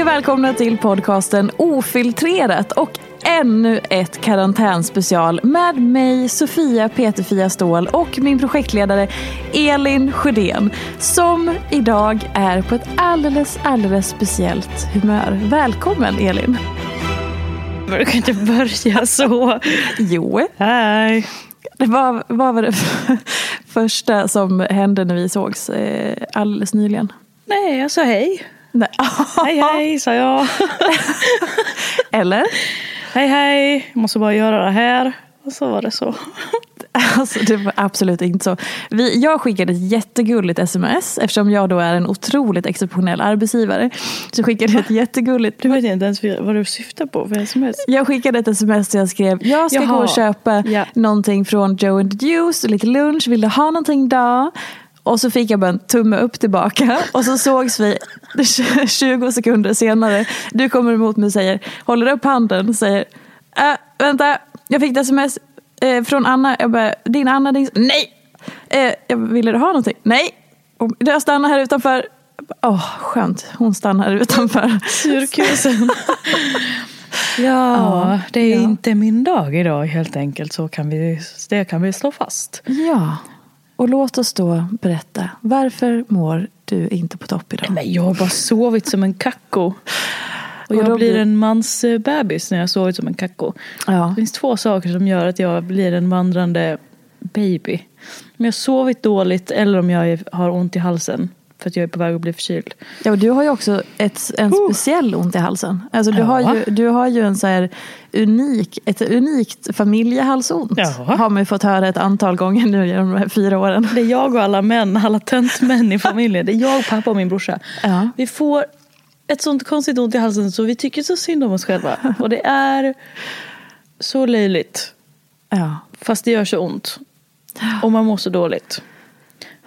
Hej och välkomna till podcasten Ofiltrerat och ännu ett karantänspecial med mig Sofia Peterfia Ståhl och min projektledare Elin Sjödén som idag är på ett alldeles, alldeles speciellt humör. Välkommen Elin! Du kan inte börja så. Jo. Hej. Vad, vad var det första som hände när vi sågs eh, alldeles nyligen? Nej, jag sa hej. Nej. Hej hej, sa jag. Eller? hej hej, jag måste bara göra det här. Och så var det så. Alltså det var absolut inte så. Vi, jag skickade ett jättegulligt sms eftersom jag då är en otroligt exceptionell arbetsgivare. Så skickade jag ett jättegulligt... Du vet inte ens vad du syftar på för sms. Jag skickade ett sms där jag skrev jag ska Jaha. gå och köpa Ja. någonting från Joe and the Juice lite lunch. Vill du ha någonting idag? Och så fick jag bara en tumme upp tillbaka. Och så sågs vi 20 sekunder senare. Du kommer emot mig och säger, håller upp handen och säger äh, vänta, jag fick ett sms eh, från Anna. Jag bara, din Anna, din... Nej! Eh, jag bara, ville du ha någonting? Nej! Och jag stannar här utanför. Åh, oh, skönt. Hon stannar utanför. Surkusen. ja, det är ja. inte min dag idag helt enkelt. Så kan vi, det kan vi slå fast. Ja, och låt oss då berätta. Varför mår du inte på topp idag? Men jag har bara sovit som en kacko. Och Och jag då blir en mans bebis när jag sovit som en kacko. Ja. Det finns två saker som gör att jag blir en vandrande baby. Om jag har sovit dåligt eller om jag har ont i halsen. För att jag är på väg att bli förkyld. Ja, och du har ju också ett, en speciell ont i halsen. Alltså, du, har ju, du har ju en så här unik, ett unikt familjehalsont. Ja. Har man ju fått höra ett antal gånger nu genom de här fyra åren. Det är jag och alla män, alla töntmän i familjen. Det är jag, pappa och min brorsa. Ja. Vi får ett sånt konstigt ont i halsen så vi tycker så synd om oss själva. Och det är så löjligt. Ja. Fast det gör så ont. Och man mår så dåligt.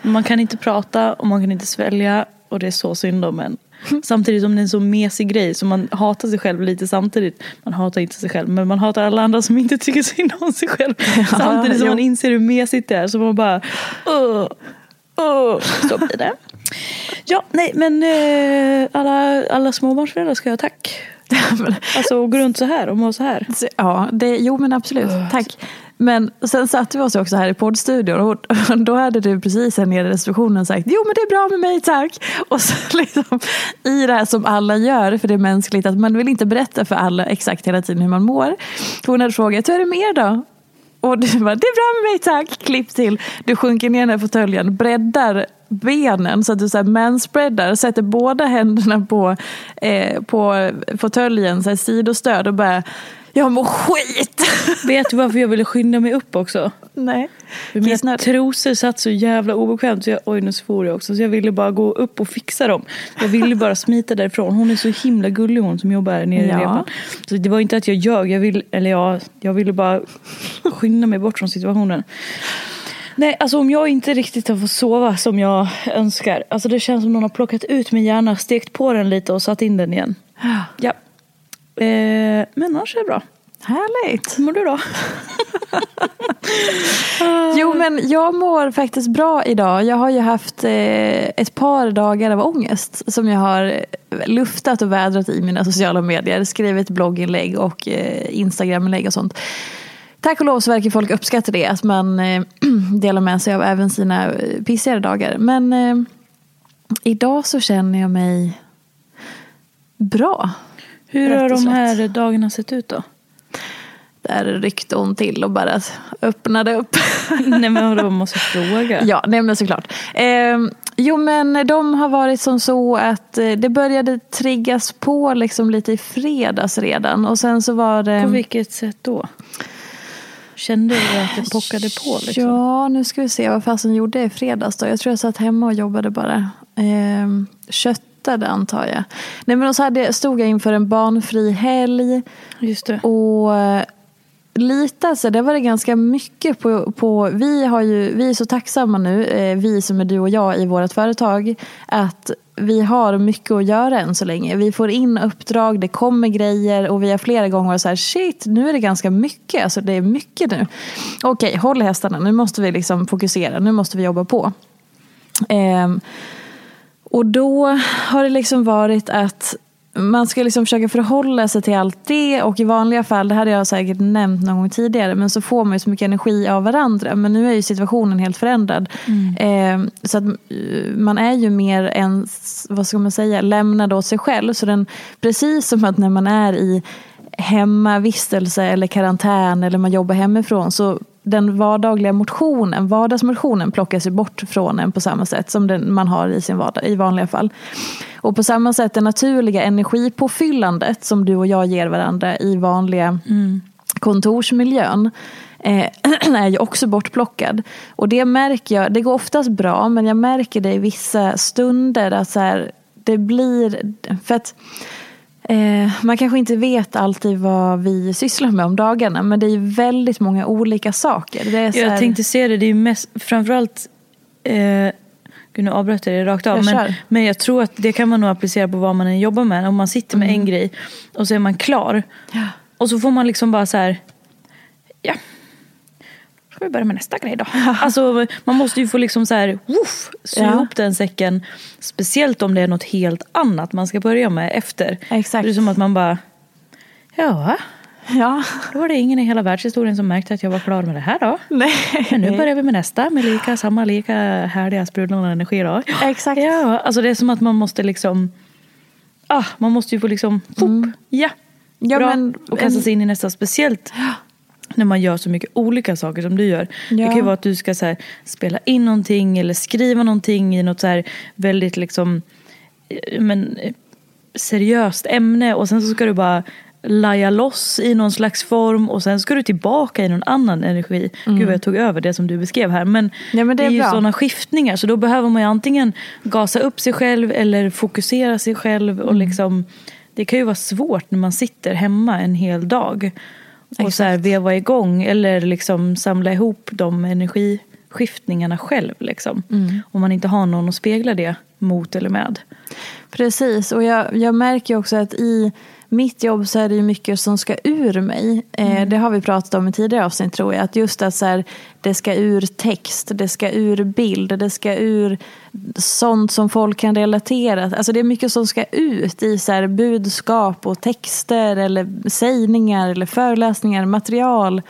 Man kan inte prata och man kan inte svälja. Och det är så synd om en. Samtidigt som det är en så mesig grej så man hatar sig själv lite samtidigt. Man hatar inte sig själv men man hatar alla andra som inte tycker synd om sig själv. samtidigt som jo. man inser hur mesigt det är. Så man bara Åh, åh. Så blir det. Ja, nej men eh, alla, alla småbarnsföräldrar ska jag ha tack. Alltså gå runt så här och må så här. Ja, det, jo men absolut. Tack. Men sen satte vi oss också här i poddstudion och då hade du precis här nere i receptionen sagt jo men det är bra med mig tack. Och så liksom i det här som alla gör, för det är mänskligt att man vill inte berätta för alla exakt hela tiden hur man mår. Hon hade frågat hur är det med er då? Och du bara, det är bra med mig tack. Klipp till, du sjunker ner i den här fåtöljen, breddar benen så att du så här manspreadar, sätter båda händerna på, eh, på fåtöljen, sidostöd och bara jag mår skit! Vet du varför jag ville skynda mig upp också? Nej. Mina trosor satt så jävla obekvämt. Så jag, oj, nu svor jag också. Så jag ville bara gå upp och fixa dem. Jag ville bara smita därifrån. Hon är så himla gullig hon som jobbar här nere Ja. i repan. Så det var inte att jag ljög. Jag, vill, eller jag, jag ville bara skynda mig bort från situationen. Nej, alltså om jag inte riktigt har fått sova som jag önskar. Alltså det känns som någon har plockat ut min hjärna, stekt på den lite och satt in den igen. Ja. Eh, men annars är det bra. Härligt. Hur mår du då? Jo men jag mår faktiskt bra idag. Jag har ju haft eh, ett par dagar av ångest som jag har luftat och vädrat i mina sociala medier. Skrivit blogginlägg och eh, Instagraminlägg och sånt. Tack och lov så verkar folk uppskatta det. Att man eh, delar med sig av även sina pissigare dagar. Men idag så känner jag mig bra. Hur har de här dagarna sett ut då? Där ryckte hon till och bara öppnade upp. Nej men vadå, måste fråga? Ja, nej men såklart. Eh, jo men de har varit som så att eh, det började triggas på liksom lite i fredags redan. Och sen så var det... På vilket sätt då? Kände du att det pockade på liksom? Ja, nu ska vi se vad fasen gjorde i fredags då. Jag tror jag satt hemma och jobbade bara. Eh, köttade antar jag. Nej men så hade, stod jag inför en barnfri helg. Just det. Och eh, lite alltså, det var det ganska mycket på, på vi, har ju, vi är så tacksamma nu, eh, vi som är du och jag i vårt företag, att vi har mycket att göra än så länge. Vi får in uppdrag, det kommer grejer och vi har flera gånger så här, shit, nu är det ganska mycket, alltså det är mycket nu. Okej, håll hästarna, nu måste vi liksom fokusera, nu måste vi jobba på. Ehm, och då har det liksom varit att man ska liksom försöka förhålla sig till allt det och i vanliga fall, det hade jag säkert nämnt någon gång tidigare, men så får man ju så mycket energi av varandra. Men nu är ju situationen helt förändrad. Eh, så att eh, man är ju mer än, vad ska man säga, lämnad åt sig själv. Så den, precis som att när man är i hemmavistelse eller karantän eller man jobbar hemifrån så den vardagliga motionen, vardagsmotionen plockas ju bort från en på samma sätt som den man har i sin vardag i vanliga fall. Och på samma sätt det naturliga energipåfyllandet som du och jag ger varandra i vanliga kontorsmiljön eh, är ju också bortplockad. Och det märker jag, det går oftast bra men jag märker det i vissa stunder att så här, det blir, för att Eh, man kanske inte vet alltid vad vi sysslar med om dagarna men det är väldigt många olika saker. Det är så Jag här, tänkte se det, det är mest, framförallt eh, Gud nu avbröt jag det rakt av. Jag Men, men jag tror att det kan man nog applicera på vad man än jobbar med. Om man sitter med Mm. en grej och så är man klar. Och så får man liksom bara så här. Ja. Ska vi börja med nästa grej då? Alltså man måste ju få liksom så här. Woof, sy Ja. ihop den säcken. Speciellt om det är något helt annat man ska börja med efter. Exakt. Det är som att man bara. Ja, Ja, då var det ingen i hela världshistorien som märkte att jag var klar med det här då. nej. Men nu börjar vi med nästa med lika, samma lika härliga sprudlande energi då. Exakt. Ja, alltså det är som att man måste liksom, ah, man måste ju få liksom, pop, ja, Ja, bra, men och kasta sig in i nästa. Speciellt när man gör så mycket olika saker som du gör. Det Ja. kan ju vara att du ska så här, spela in någonting eller skriva någonting i något så här väldigt liksom, eh, men, eh, seriöst ämne och sen så ska du bara laja loss i någon slags form och sen ska du tillbaka i någon annan energi. Gud vad jag tog över det som du beskrev här. Men, Mm. Ja, men det det är är ju sådana skiftningar så då behöver man ju antingen gasa upp sig själv eller fokusera sig själv. Mm. Och liksom, det kan ju vara svårt när man sitter hemma en hel dag och så här veva igång eller liksom samla ihop de energiskiftningarna själv. Liksom. Mm. Om man inte har någon att spegla det mot eller med. Precis, och jag, jag märker också att i mitt jobb så är det ju mycket som ska ur mig. Eh, det har vi pratat om i tidigare avsnitt tror jag. Att just att så här, det ska ur text, det ska ur bild, det ska ur sånt som folk kan relatera. Alltså det är mycket som ska ut i så här, budskap och texter eller sägningar eller föreläsningar, material.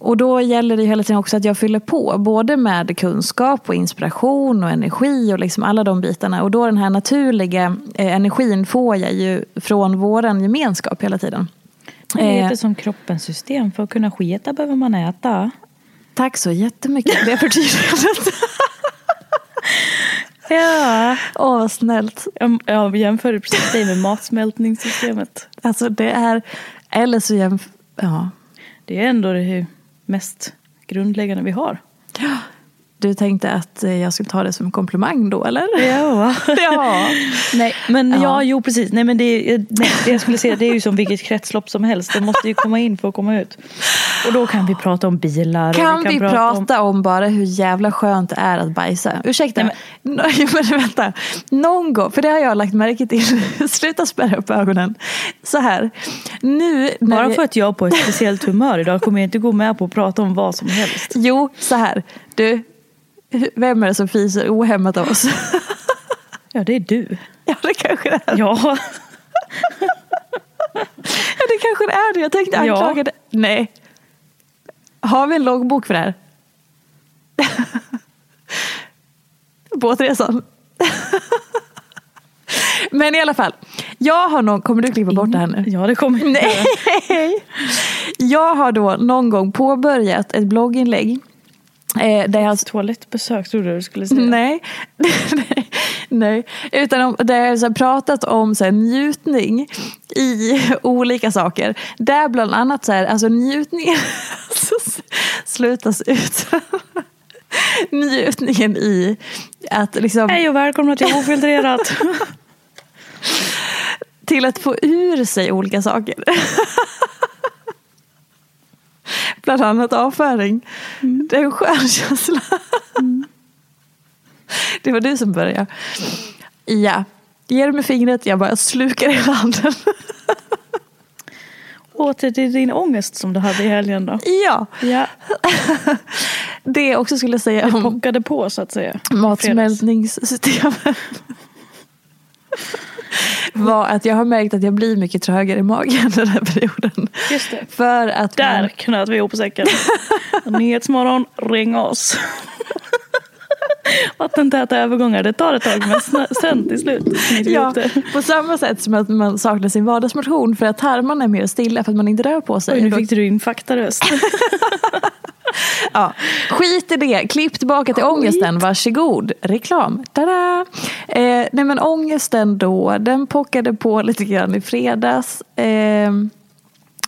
Och då gäller det hela tiden också att jag fyller på, både med kunskap och inspiration och energi och liksom alla de bitarna. Och då den här naturliga eh, energin får jag ju från våran gemenskap hela tiden. Det är Eh, lite som kroppens system. För att kunna sketa behöver man äta. tack så jättemycket för det förtydligandet. Ja. Åh, vad snällt. Jag, jag jämförde precis dig med matsmältningssystemet. Alltså det är, eller så jämf... Ja. Det är ändå det mest grundläggande vi har. Du tänkte att eh, jag skulle ta det som en komplimang då, eller? Ja. ja. Nej, men ja. Ja. jo precis. Nej, men det, nej, det jag skulle säga det är ju som vilket kretslopp som helst. Det måste ju komma in för att komma ut. Och då kan vi prata om bilar. och Kan vi prata, om... om... bara hur jävla skönt det är att bajsa? Ursäkta, Nej, men... men vänta. Någon gång, för det har jag lagt märke till. Sluta spärra upp ögonen. Så här, nu Bara vi... för att jag är på ett speciellt humör idag kommer jag inte gå med på att prata om vad som helst. Jo, så här. Du, vem är det som fiser ohämmat av oss? Ja, det är du. ja, det kanske det är. Ja. Ja, det kanske det är det. Jag tänkte Ja. anklaga dig. Nej. Har vi en loggbok för det här? Båtresan. Men i alla fall. Jag har någon, kommer du klippa bort det här nu? Ja, det kommer jag. Nej. Jag har då någon gång påbörjat ett blogginlägg. Eh, där jag Toalettbesök trodde jag du skulle säga. Nej, nej. Utan om, där jag har pratat om så här, njutning i olika saker. Där bland annat så här, alltså njutningen, slutas ut. njutningen i att liksom, Hej och välkomna till Ofiltrerat. till att få ur sig olika saker. Bland annat avföring. Det är en skön känsla. Det var du som började. Ja. Ger med fingret, jag bara slukar i handen. Åter till din ångest som du hade i helgen då. Ja. Ja, Det också skulle säga det om pockade på så att säga. Matsmältningssystemet var att jag har märkt att jag blir mycket trögare i magen den här perioden. Just det. För att Där man- knöt vi ihop säcken. Nyhetsmorgon, ring oss. Vattentäta övergångar, det tar ett tag men sen till slut Ja, på samma sätt som att man saknar sin vardagsmotion för att tarmarna är mer stilla för att man inte rör på sig. Oj, nu fick du din faktaröst. Ja, skit i det. Klipp tillbaka till ångesten. Varsågod. Reklam. Tada! Eh, nej men ångesten då, den pockade på lite grann i fredags. Eh,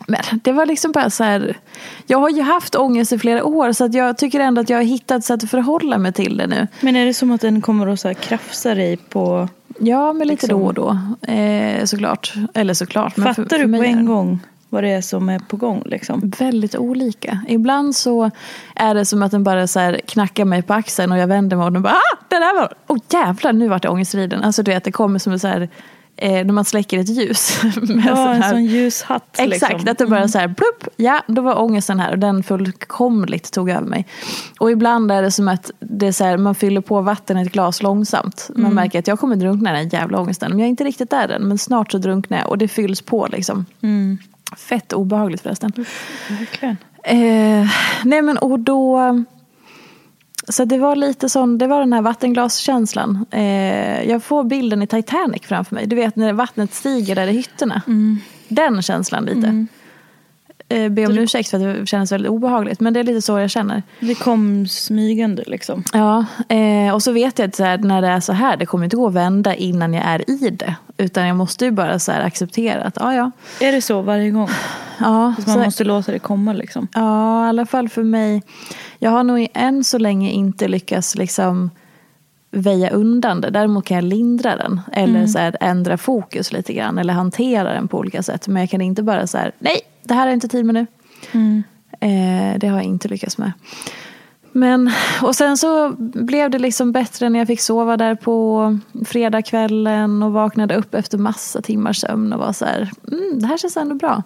men det var liksom bara så här. Jag har ju haft ångest i flera år så att jag tycker ändå att jag har hittat sätt att förhålla mig till det nu. Men är det som att den kommer att så här krafsa dig på... Ja, men lite Liksom. då och då. Eh, såklart. Eller såklart. Fattar för, för du på en gång vad det är som är på gång liksom? Väldigt olika. Ibland så är det som att den bara så här knackar mig på axeln och jag vänder mig och den bara ah, det där var, åh jävlar nu vart det ångestriden. Alltså du vet det kommer som en så här, eh, när man släcker ett ljus. med Ja, sån en här- sån ljushatt. Exakt, liksom. att det bara så här plupp, ja då var ångesten här och den fullkomligt tog över mig. Och ibland är det som att det är så här, man fyller på vatten i ett glas långsamt. Man Mm. märker att jag kommer drunkna i den här jävla ångesten. Men jag är inte riktigt där än, men snart så drunknar jag och det fylls på liksom. Mm. Fett obehagligt förresten. Verkligen. Eh, nej men och då... Så det var lite sån, det var den här vattenglaskänslan. Eh, jag får bilden i Titanic framför mig. Du vet när vattnet stiger där i hytterna. Den känslan lite. Eh, be om ursäkt för att det kändes väldigt obehagligt. Men det är lite så jag känner. Det kom smygande liksom. Ja, eh, och så vet jag att så här, när det är så här, det kommer inte gå att vända innan jag är i det. Utan jag måste ju bara så här acceptera att, ja ja. Är det så varje gång? ja Att man så- måste låta det komma liksom? Ja, i alla fall för mig. Jag har nog än så länge inte lyckats liksom väja undan det. Däremot kan jag lindra den. Eller så här, ändra fokus lite grann. Eller hantera den på olika sätt. Men jag kan inte bara så här, nej, det här är inte tid med nu. Eh, det har jag inte lyckats med. Men, och sen så blev det liksom bättre när jag fick sova där på fredagskvällen och vaknade upp efter massa timmars sömn och var så här, mm, det här känns ändå bra.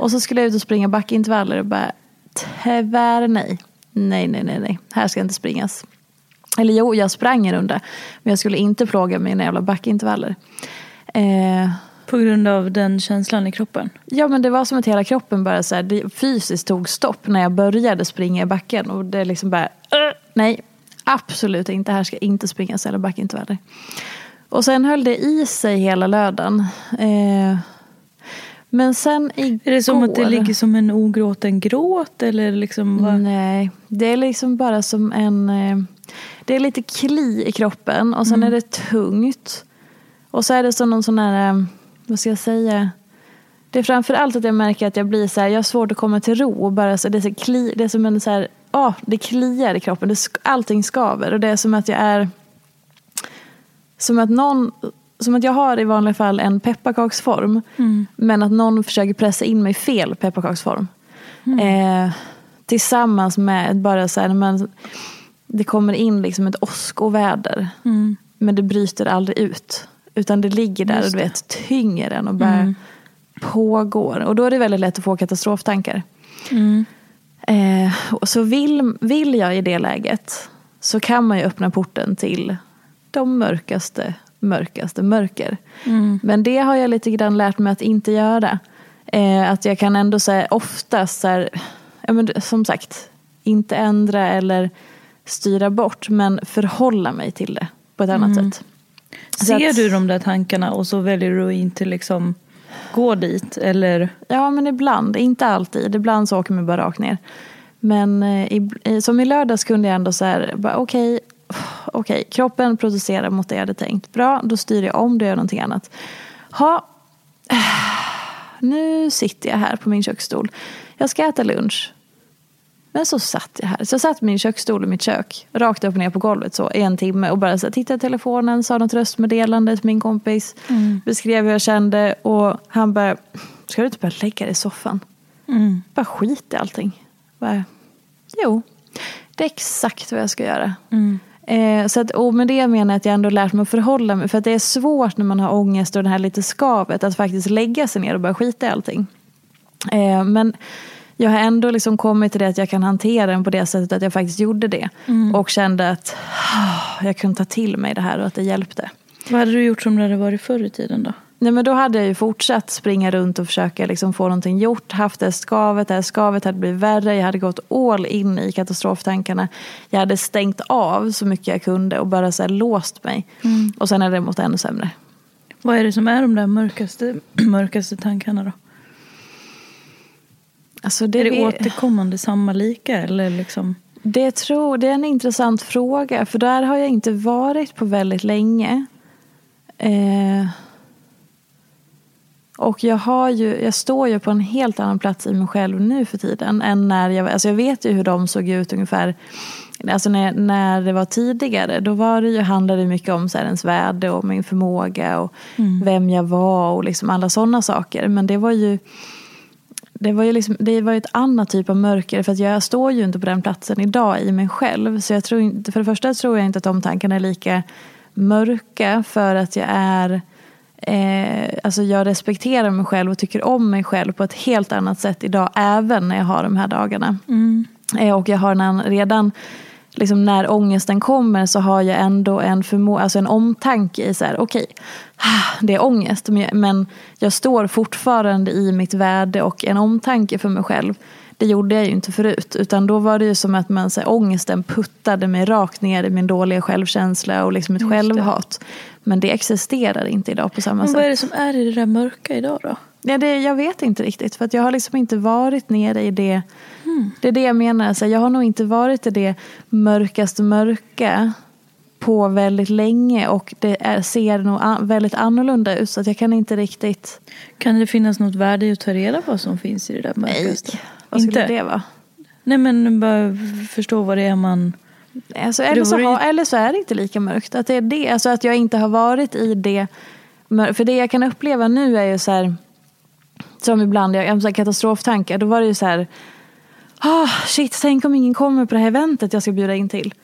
Och så skulle jag ut och springa backintervaller och bara, tyvärr nej. Nej, nej, nej, nej, här ska inte springas. Eller jo, jag sprang en runda, men jag skulle inte plåga mina jävla backintervaller. Eh, På grund av den känslan i kroppen? Ja men det var som att hela kroppen bara så här, det fysiskt tog stopp när jag började springa i backen. Och det liksom bara, "Äh, nej absolut inte, här ska jag inte springa eller backintervaller. Och sen höll det i sig hela lördagen. Eh, men sen igår. Är det som att det ligger som en ogråten gråt eller liksom? Vad? Nej, det är liksom bara som en... Eh, det är lite kli i kroppen och sen Mm. är det tungt. Och så är det som någon sån här, eh, vad ska jag säga? Det är framför allt att jag märker att jag blir så här, jag har svårt att komma till ro. Och bara så, det, är så kli, det är som en så här, ah, det kliar i kroppen. Det, allting skaver. Och det är som att jag är, som att någon, som att jag har i vanliga fall en pepparkaksform. Men att någon försöker pressa in mig i fel pepparkaksform. Eh, tillsammans med bara så här, men det kommer in liksom ett åskoväder. Men det bryter aldrig ut. Utan det ligger där och du vet, tynger en och bara pågår. Och då är det väldigt lätt att få katastroftankar. Eh, och så vill, vill jag i det läget så kan man ju öppna porten till de mörkaste, mörkaste mörker. Men det har jag lite grann lärt mig att inte göra. Eh, att jag kan ändå säga oftast, så här, ja, men, som sagt, inte ändra eller styra bort men förhålla mig till det på ett annat sätt. Ser att- du de där tankarna och så väljer du inte liksom gå dit? Eller? Ja, men ibland. Inte alltid. Ibland så åker man bara rakt ner. Men eh, i, som i lördags kunde jag ändå så här, okej, okej, kroppen producerar mot det jag hade tänkt. Bra, då styr jag om, då gör jag någonting annat. Ha, nu sitter jag här på min köksstol. Jag ska äta lunch. Men så satt jag här. Så jag satt min köksstol i mitt kök, rakt upp och ner på golvet så, i en timme och bara så här, tittade i telefonen, sa något röstmeddelande till min kompis, beskrev hur jag kände och han bara, ska du inte bara lägga dig i soffan? Bara skit i allting. Bara, jo, det är exakt vad jag ska göra. Eh, så att, och med det menar jag att jag ändå lärt mig att förhålla mig. För att det är svårt när man har ångest och det här lite skavet att faktiskt lägga sig ner och bara skita i allting. Eh, men jag har ändå liksom kommit till det att jag kan hantera den på det sättet att jag faktiskt gjorde det. Och kände att ah, jag kunde ta till mig det här och att det hjälpte. Vad hade du gjort som det hade varit förr i tiden då? Nej, men då hade jag ju fortsatt springa runt och försöka liksom få någonting gjort. Haft det skavet, det här skavet hade blivit värre. Jag hade gått all in i katastroftankarna. Jag hade stängt av så mycket jag kunde och bara så låst mig. Och sen hade det mått ännu sämre. Vad är det som är de där mörkaste, mörkaste tankarna då? Alltså det, Är det vi- återkommande samma lika eller liksom? Det, tror, det är en intressant fråga, för där har jag inte varit på väldigt länge. Eh, och jag, har ju, jag står ju på en helt annan plats i mig själv nu för tiden. än när jag, alltså jag vet ju hur de såg ut ungefär alltså när, när det var tidigare. Då var det ju, handlade det mycket om så här, ens värde och min förmåga och vem jag var och liksom alla sådana saker. Men det var ju det var ju liksom, det var ett annat typ av mörker för att jag står ju inte på den platsen idag i mig själv. Så jag tror inte, för det första tror jag inte att de tankarna är lika mörka för att jag är eh, alltså jag respekterar mig själv och tycker om mig själv på ett helt annat sätt idag även när jag har de här dagarna. Eh, och jag har en, redan liksom när ångesten kommer så har jag ändå en, förmo- alltså en omtanke i så här, okej, det är ångest men jag, står fortfarande i mitt värde och en omtanke för mig själv. Det gjorde jag ju inte förut utan då var det ju som att man, så här, ångesten puttade mig rakt ner i min dåliga självkänsla och liksom ett självhat. Men det existerar inte idag på samma Men sätt. vad är det som är i det där mörka idag då? Ja, det, jag vet inte riktigt. För att jag har liksom inte varit nere i det. Det är det jag menar. Så jag har nog inte varit i det mörkaste mörka på väldigt länge. Och det är, ser nog väldigt annorlunda ut. Så att jag kan inte riktigt... Kan det finnas något värde i att ta reda på vad som finns i det där mörkaste? Vad skulle Inte? det vara? Nej men bara förstå vad det är man... Alltså, eller, så har, eller så är det inte lika mörkt. Att det är det. Alltså att jag inte har varit i det. För det jag kan uppleva nu är ju så här. Som ibland, jag har katastroftankar. Då var det ju så här. Ah, shit, tänk om ingen kommer på det här eventet jag ska bjuda in till.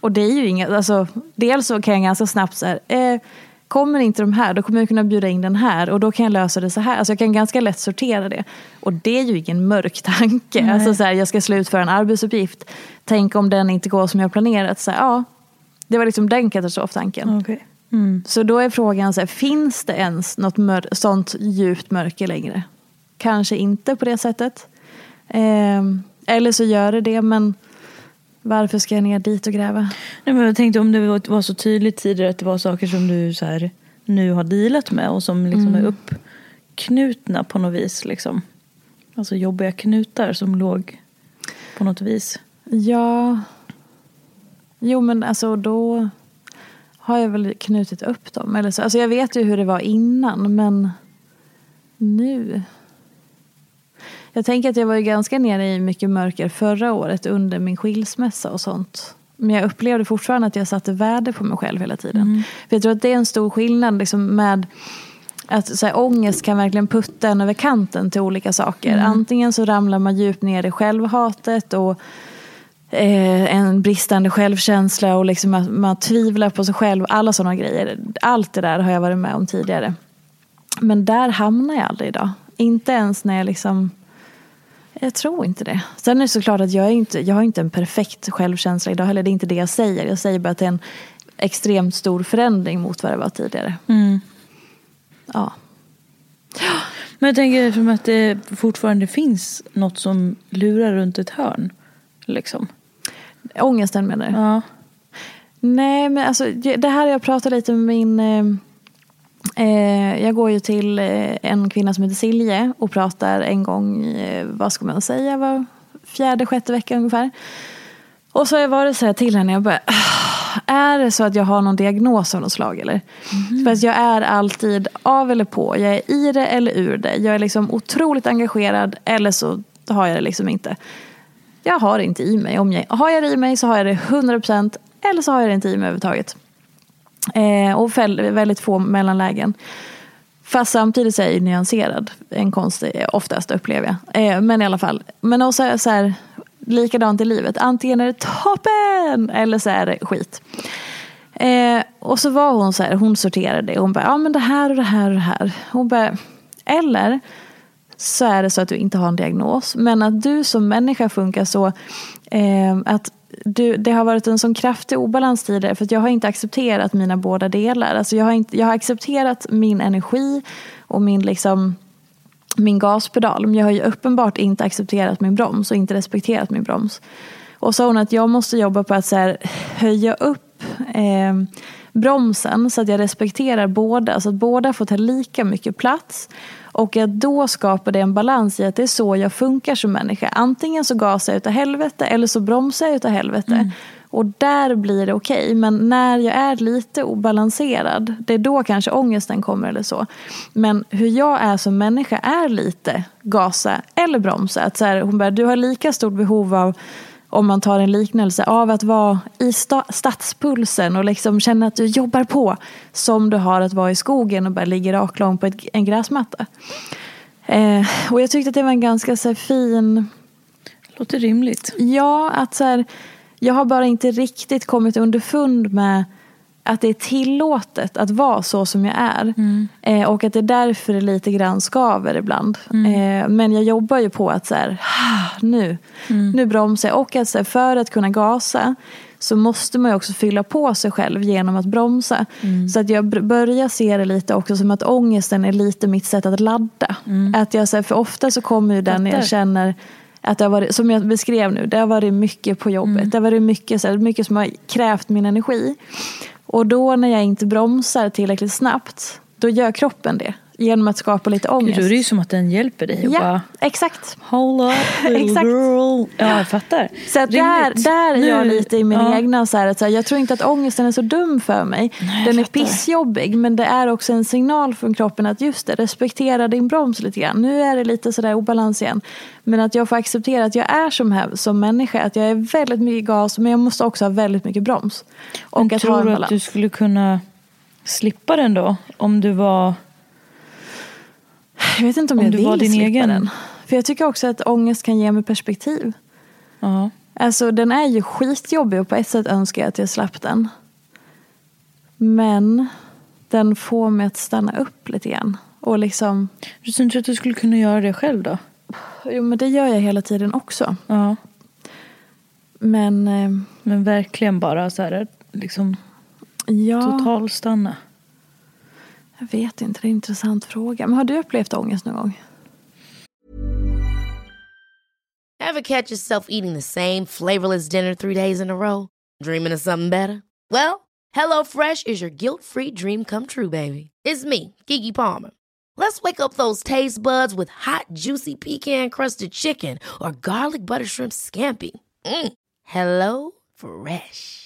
Och det är ju inget, alltså, dels så kan jag ganska snabbt så här, eh, kommer inte de här då kommer jag kunna bjuda in den här och då kan jag lösa det så här. Alltså jag kan ganska lätt sortera det. Och det är ju ingen mörk tanke. Alltså så här, jag ska slutföra en arbetsuppgift. Tänk om den inte går som jag planerat. Så här, ja, det var liksom den katastroftanken. Okej. Mm. Så då är frågan, så här, finns det ens något mör- sånt djupt mörker längre? Kanske inte på det sättet. Ehm, eller så gör det det, men varför ska jag ner dit och gräva? Nej, men jag tänkte om det var- så tydligt tidigare att det var saker som du så här, nu har dealat med och som liksom är uppknutna på något vis. Liksom. Alltså jobbiga knutar som låg på något vis. Ja, Jo men alltså då har jag väl knutit upp dem. Eller så. Alltså jag vet ju hur det var innan men nu. Jag tänker att jag var ju ganska nere i mycket mörker förra året under min skilsmässa och sånt. Men jag upplevde fortfarande att jag satte värde på mig själv hela tiden. Mm. För jag tror att det är en stor skillnad liksom, med att så här, ångest kan verkligen putta en över kanten till olika saker. Mm. Antingen så ramlar man djupt ner i självhatet och eh, en bristande självkänsla och liksom att man tvivlar på sig själv. Alla sådana grejer. Allt det där har jag varit med om tidigare. Men där hamnar jag aldrig idag. Inte ens när jag liksom jag tror inte det. Sen är det såklart att jag, är inte, jag har inte en perfekt självkänsla idag heller. Det är inte det jag säger. Jag säger bara att det är en extremt stor förändring mot vad det var tidigare. Mm. Ja. Men jag tänker som att det fortfarande finns något som lurar runt ett hörn. Liksom. Ångesten menar du? Ja. Nej men alltså det här jag pratade lite med min eh, jag går ju till eh, en kvinna som heter Silje och pratar en gång, eh, vad ska man säga, var fjärde, sjätte vecka ungefär. Och så har jag varit så här till henne, jag bara, ah, är det så att jag har någon diagnos av något slag eller? Mm. För att jag är alltid av eller på, jag är i det eller ur det. Jag är liksom otroligt engagerad eller så har jag det liksom inte. Jag har det inte i mig. Om jag, har jag det i mig så har jag det 100% eller så har jag det inte i mig överhuvudtaget. Eh, och väldigt få mellanlägen. Fast samtidigt så är jag nyanserad. En konst oftast upplever jag. Eh, men i alla fall. Men också så här, likadant i livet. Antingen är det toppen eller så är det skit. Eh, och så var hon så här, hon sorterade. Hon bara, ja men det här och det här och det här. Hon bara, eller så är det så att du inte har en diagnos. Men att du som människa funkar så eh, att du, det har varit en sån kraftig obalans tidigare för att jag har inte accepterat mina båda delar. Alltså jag, har inte, jag har accepterat min energi och min, liksom, min gaspedal men jag har ju uppenbart inte accepterat min broms och inte respekterat min broms. Och sa hon att jag måste jobba på att så här, höja upp eh, bromsen så att jag respekterar båda, så att båda får ta lika mycket plats. Och att då skapar det en balans i att det är så jag funkar som människa. Antingen så gasar jag utav helvete eller så bromsar jag utav helvete. Mm. Och där blir det okej. Okay. Men när jag är lite obalanserad, det är då kanske ångesten kommer eller så. Men hur jag är som människa är lite gasa eller bromsa. Att så här, hon bara, du har lika stort behov av om man tar en liknelse, av att vara i sta stadspulsen och liksom känna att du jobbar på. Som du har att vara i skogen och bara ligga raklång på ett, en gräsmatta. Eh, och jag tyckte att det var en ganska så här, fin... Låter rimligt. Ja, att så här, jag har bara inte riktigt kommit underfund med att det är tillåtet att vara så som jag är. Mm. Eh, och att det är därför det lite grann skaver ibland. Mm. Eh, men jag jobbar ju på att så här, nu, mm. nu bromsar jag. Och att så här, för att kunna gasa så måste man ju också fylla på sig själv genom att bromsa. Mm. Så att jag börjar se det lite också som att ångesten är lite mitt sätt att ladda. Mm. Att jag, så här, för ofta så kommer ju den när jag känner att det har varit, som jag beskrev nu, det har varit mycket på jobbet. Mm. Det har varit mycket, så här, mycket som har krävt min energi. Och då när jag inte bromsar tillräckligt snabbt, då gör kroppen det. Genom att skapa lite ångest. Då är det ju som att den hjälper dig. Ja, bara, exakt. Hold up exakt. girl. Ja, jag fattar. Så att där, där är jag lite i min ja. egna, så här, att så här, jag tror inte att ångesten är så dum för mig. Nej, den är pissjobbig men det är också en signal från kroppen att just det, respektera din broms lite grann. Nu är det lite sådär obalans igen. Men att jag får acceptera att jag är som, här, som människa. Att jag är väldigt mycket gas men jag måste också ha väldigt mycket broms. Och men att tror du att du skulle kunna slippa den då? Om du var jag vet inte om, om jag du vill var din slippa egen. den. För jag tycker också att ångest kan ge mig perspektiv. Ja. Alltså den är ju skitjobbig och på ett sätt önskar jag att jag slapp den. Men den får mig att stanna upp lite grann. Och liksom... Du tror att du skulle kunna göra det själv då? Jo men det gör jag hela tiden också. Ja. Men... Eh, men verkligen bara så här liksom ja. totalstanna. Jag vet inte, det är en intressant fråga. Men har du upplevt ångest någon gång? Have catch yourself eating the same flavorless dinner three days in a row? Dreaming of something better? Well, hello fresh is your guilt free dream come true baby. It's me, Gigi Palmer. Let's wake up those taste buds with hot juicy pecan crusted chicken or garlic butter shrimp scampi. Mm. Hello fresh.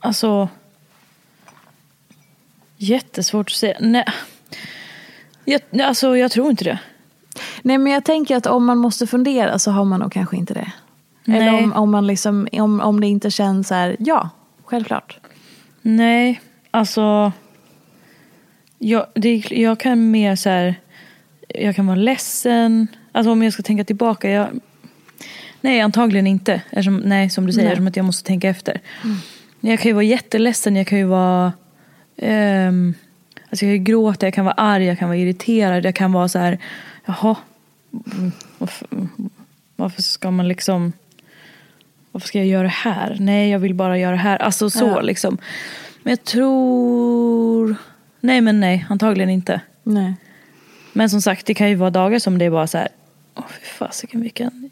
Alltså. Jättesvårt att säga. Nej. Jag, alltså jag tror inte det. Nej men jag tänker att om man måste fundera så har man nog kanske inte det. Nej. Eller om, om, man liksom, om, om det inte känns så här, ja, självklart. Nej, alltså. Jag, det, jag kan mer så här. Jag kan vara ledsen. Alltså om jag ska tänka tillbaka. Jag, nej, antagligen inte. Eftersom, nej, som du säger, eftersom att jag måste tänka efter. Jag kan ju vara jätteledsen. Jag kan ju vara... ehm, alltså jag kan ju gråta, jag kan vara arg, jag kan vara irriterad. Jag kan vara så här, jaha. mm, Varför, varför ska man liksom... Varför ska jag göra det här? Nej, jag vill bara göra det här. Alltså så Ja. liksom. Men jag tror... Nej, men nej. Antagligen inte. Nej. Men som sagt, det kan ju vara dagar som det är bara så här... Åh, fy fasiken vilken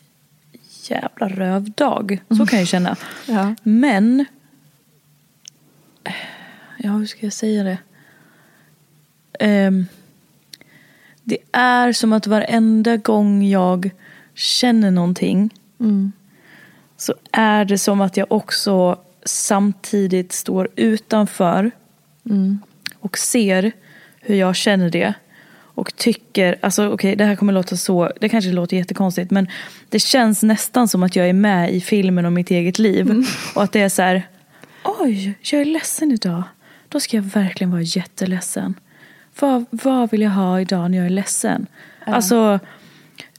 jävla rövdag. Så kan jag känna. Ja. Men... Ja, hur ska jag säga det? Ehm, det är som att varenda gång jag känner någonting så är det som att jag också samtidigt står utanför och ser hur jag känner det. Och tycker, alltså okej det här kommer låta så, det kanske låter jättekonstigt men det känns nästan som att jag är med i filmen om mitt eget liv. Och att det är så här, oj, jag är ledsen idag. Då ska jag verkligen vara jätteledsen. Vad, vad vill jag ha idag när jag är ledsen? Alltså,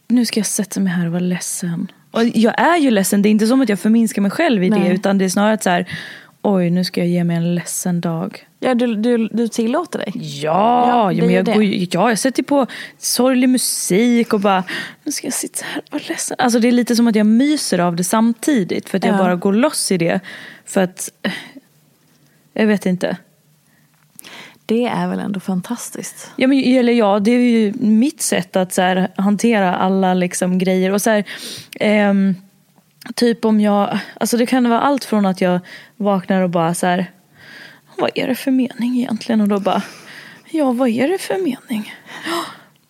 nu ska jag sätta mig här och vara ledsen. Och jag är ju ledsen, det är inte som att jag förminskar mig själv i det. Nej. Utan det är snarare att så här, oj nu ska jag ge mig en ledsen dag. Ja, du, du, du tillåter dig? Ja, Ja, men jag, går, ja, jag sätter på sorglig musik och bara, nu ska jag sitta här och vara ledsen. Alltså det är lite som att jag myser av det samtidigt. För att jag Ja. bara går loss i det. För att, jag vet inte. Det är väl ändå fantastiskt? Ja, men, eller ja, det är ju mitt sätt att så här, hantera alla liksom, grejer. Och så här, ehm, typ om jag, alltså det kan vara allt från att jag vaknar och bara så här, vad är det för mening egentligen? Och då bara, ja vad är det för mening?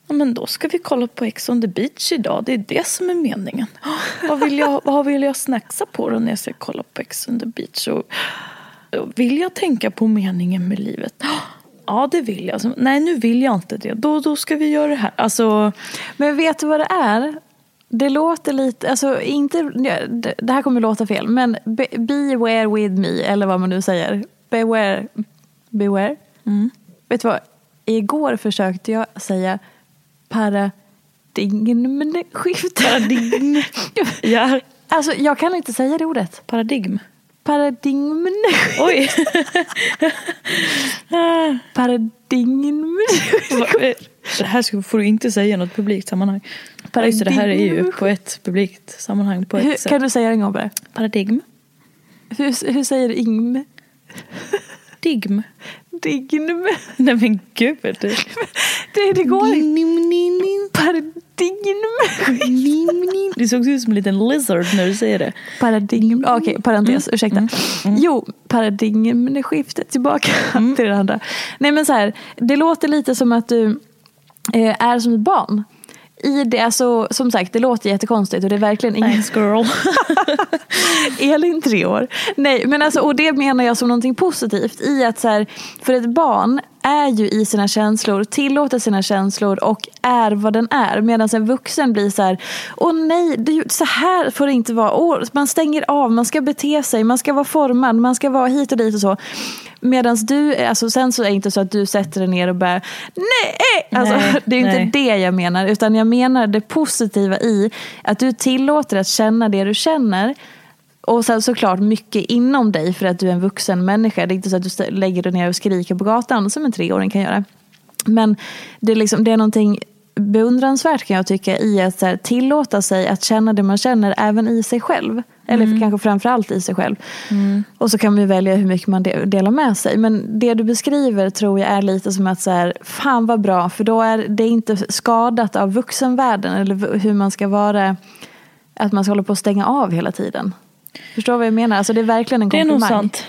Ja, men då ska vi kolla på Ex on the beach idag, det är det som är meningen. Vad vill jag, vad vill jag snacksa på då när jag ska kolla på Ex on the beach? Och, och vill jag tänka på meningen med livet? Ja, det vill jag. Nej, nu vill jag inte det. Då, då ska vi göra det här. Alltså, Men vet du vad det är? Det låter lite, alltså inte, det här kommer låta fel, men be, beware with me, eller vad man nu säger. Beware. Beware. Vet du vad? Igår försökte jag säga paradigmskifte. paradigm. ja, Alltså jag kan inte säga det ordet. paradigm. Paradigmskifte. Oj. Eh, det här får du inte säga i något publikt sammanhang. Just det, här är ju på ett publikt sammanhang på ett Hur, sätt. kan du säga det en gång bara? Paradigm. Hur, hur säger Ingm? Digm. Digm. Nej men gud. Det, Det, det går inte. Paradigm. det såg ut som en liten lizard när du säger det. Paradigm. Okej, parentes. Ursäkta. Jo, paradigmskiftet. Tillbaka till det andra. Nej men så här, det låter lite som att du eh, är som ett barn. I det, alltså, som sagt, det låter jättekonstigt och det är verkligen ingen... Nice girl. Elin tre år. Nej, men alltså, och det menar jag som någonting positivt i att så här, för ett barn är ju i sina känslor, tillåter sina känslor och är vad den är. Medan en vuxen blir så här, åh nej, det, så här får det inte vara. Åh, man stänger av, man ska bete sig, man ska vara formad, man ska vara hit och dit och så. Medan du, alltså sen så är det inte så att du sätter dig ner och bara nej! Alltså, Nej, det är ju nej. inte det jag menar, utan jag menar det positiva i att du tillåter att känna det du känner. Och sen såklart mycket inom dig för att du är en vuxen människa. Det är inte så att du lägger dig ner och skriker på gatan som en treåring kan göra. Men det är, liksom, det är någonting beundransvärt kan jag tycka i att här, tillåta sig att känna det man känner även i sig själv. Eller kanske framförallt i sig själv. Och så kan man ju välja hur mycket man de- delar med sig. Men det du beskriver tror jag är lite som att så här, fan vad bra. För då är det inte skadat av vuxenvärlden. Eller hur man ska vara. Att man ska hålla på att stänga av hela tiden. Förstår vad jag menar? Alltså det är verkligen en Det är komplimang. nog sant.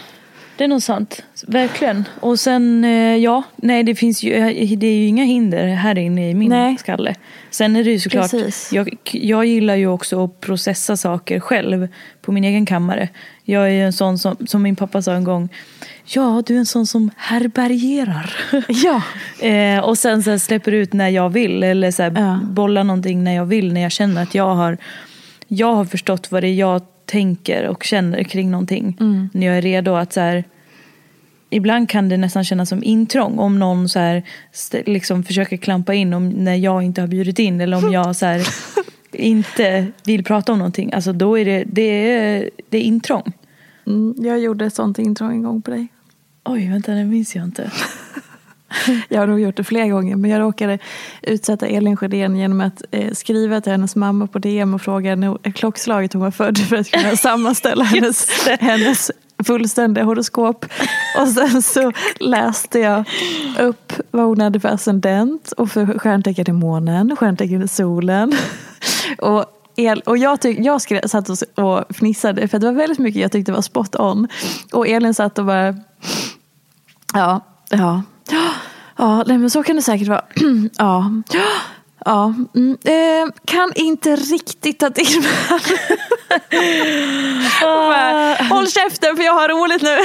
Det är nog sant, verkligen. Och sen, eh, ja, nej det finns ju, eh, det är ju inga hinder här inne i min Nej. skalle. Sen är det ju såklart, Precis. jag, jag gillar ju också att processa saker själv på min egen kammare. Jag är ju en sån som, som min pappa sa en gång, ja du är en sån som härbärgerar. Ja. Eh, och sen så släpper ut när jag vill eller så här Ja. bollar någonting när jag vill. När jag känner att jag har, jag har förstått vad det är jag tänker och känner kring någonting. Mm. När jag är redo att så här, Ibland kan det nästan kännas som intrång om någon så här, liksom försöker klampa in om, när jag inte har bjudit in eller om jag så här, inte vill prata om någonting. Alltså då är det, det, är, det är intrång. Mm, jag gjorde ett sånt intrång en gång på dig. Oj, vänta, det minns jag inte. Jag har nog gjort det flera gånger men jag råkade utsätta Elin Sjödén genom att eh, skriva till hennes mamma på DM och fråga när klockslaget hon var född för att kunna sammanställa hennes, hennes fullständiga horoskop. Och sen så läste jag upp vad hon hade för ascendent och för stjärntecken i månen, stjärntecken i solen. Och El, och jag, tyck, jag skrev, satt och, och fnissade för det var väldigt mycket jag tyckte var spot on. Och Elin satt och bara Ja, ja. Ja, nej, men så kan det säkert vara. ja. Ja, mm, eh, kan inte riktigt ta till mig. Bara, Håll käften för jag har roligt nu.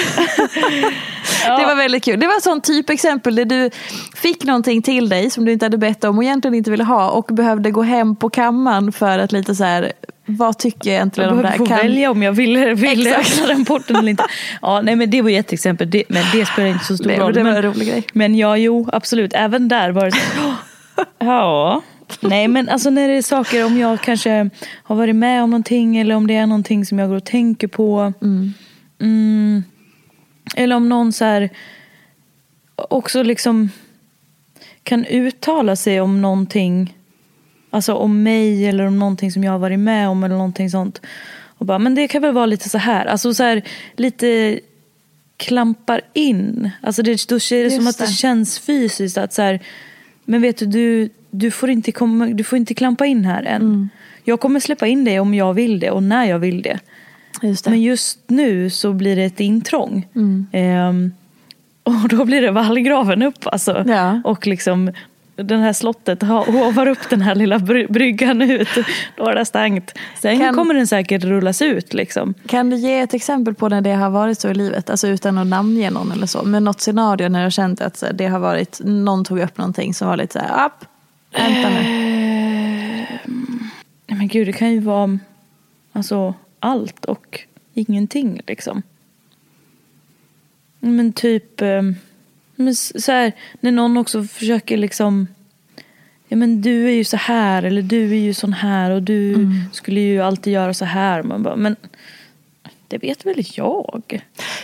Det var väldigt kul. Det var ett sånt typexempel där du fick någonting till dig som du inte hade bett om och egentligen inte ville ha och behövde gå hem på kammaren för att lite så här, vad tycker jag egentligen Jag om det här? få välja om jag ville Exakt. öppna den porten eller inte. Ja, nej, men det var ett exempel, det, men det spelar inte så stor Nej, men roll. det var en rolig grej. men ja, jo, absolut. Även där var det så, Ja. Nej men alltså när det är saker, om jag kanske har varit med om någonting eller om det är någonting som jag går och tänker på. Mm. eller om någon så här också liksom kan uttala sig om någonting. Alltså om mig eller om någonting som jag har varit med om eller någonting sånt. Och bara, men det kan väl vara lite så här. Alltså så här lite klampar in. Alltså det, då är det som att det det. känns fysiskt att så här, men vet du, du, du, får inte komma, du får inte klampa in här än. Mm. Jag kommer släppa in dig om jag vill det och när jag vill det. Just det. Men just nu så blir det ett intrång. Mm. Ehm, och då blir det vallgraven upp alltså. Ja. Och liksom den här slottet hovar upp den här lilla bry- bryggan ut. Då är det stängt. Sen Kan- kommer den säkert rullas ut liksom. Kan du ge ett exempel på när det har varit så i livet? Alltså utan att namnge någon eller så. Men något scenario när du har känt att det har varit, någon tog upp någonting som var lite så här, upp, vänta nu. Nej, Men gud, det kan ju vara alltså, allt och ingenting liksom. Men typ, eh, men så här, när någon också försöker liksom Ja men du är ju så här eller du är ju sån här och du Mm. skulle ju alltid göra så här. Man bara, men det vet väl jag?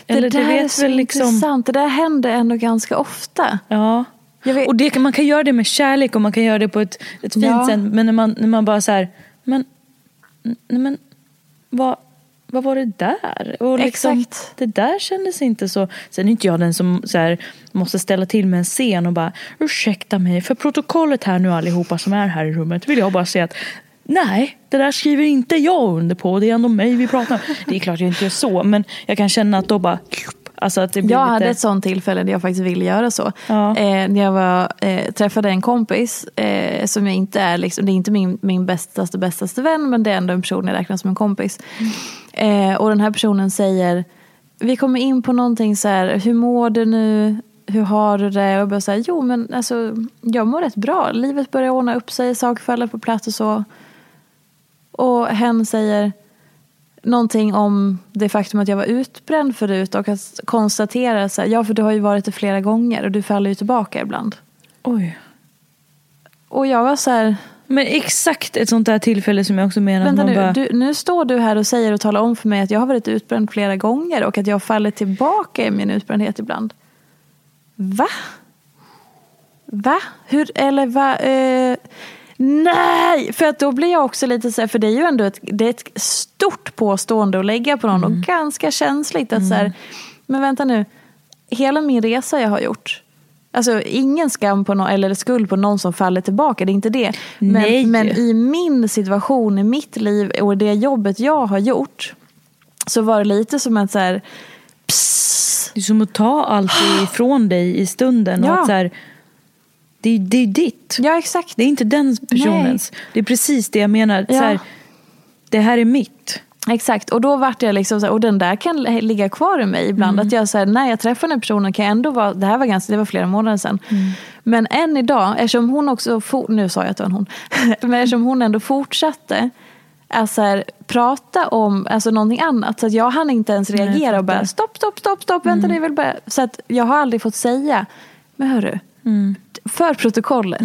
Det Eller där är så intressant. Det där händer ändå ganska ofta. Ja. Vet- Och det, man kan göra det med kärlek och man kan göra det på ett, ett fint Ja. sätt. Men när man, när man bara så här, men, nej men, vad, vad var det där? Och liksom, Exakt. Det där kändes inte så. Sen är inte jag den som så här, måste ställa till med en scen och bara ursäkta mig för protokollet här nu allihopa som är här i rummet vill jag bara säga att nej, det där skriver inte jag under på. Det är ändå mig vi pratar om. Det är klart jag inte gör så men jag kan känna att då bara Alltså att det blir Jag lite... hade ett sånt tillfälle där jag faktiskt ville göra så. Ja. Eh, när jag var, eh, träffade en kompis eh, som jag inte är, liksom, det är inte min, min bästaste bästaste vän men det är ändå en person jag räknar som en kompis. Eh, och den här personen säger, vi kommer in på någonting så här, hur mår du nu? Hur har du det? Och jag bara jo men alltså jag mår rätt bra. Livet börjar ordna upp sig, saker faller på plats och så. Och hen säger någonting om det faktum att jag var utbränd förut och att konstatera så här, ja för du har ju varit det flera gånger och du faller ju tillbaka ibland. Oj. Och jag var så här, Men exakt ett sånt där tillfälle som jag också menar. vänta man nu, bara, du, nu står du här och säger och talar om för mig att jag har varit utbränd flera gånger och att jag faller tillbaka i min utbrändhet ibland. Va? Va? Hur, eller va? Eh, nej! För att då blir jag också lite så här, för det är ju ändå ett, det är ett stort påstående att lägga på någon och ganska känsligt att så här, men vänta nu, hela min resa jag har gjort, Alltså ingen skam på någon, eller skuld på någon som faller tillbaka, det är inte det. Men, men i min situation, i mitt liv och det jobbet jag har gjort så var det lite som att så här, Det är som att ta allt ifrån dig i stunden. Och Ja. att så här, det, det är ditt. Ja exakt. Det är inte den personens. Det är precis det jag menar. Ja. Så här, det här är mitt. Exakt, och då vart jag liksom så här, och den där kan li- ligga kvar i mig ibland. Att jag så här, när jag träffar den här personen kan jag ändå vara, det här var ganska, det var flera månader sedan. Men än idag, eftersom hon också, for, nu sa jag att det var en hon, men eftersom hon ändå fortsatte att så här, prata om alltså, någonting annat. Så att jag hann inte ens Nej, jag reagera och bara stopp, stopp, stopp, stopp, vänta det är väl bara. Så att jag har aldrig fått säga, men hörru, för protokollet.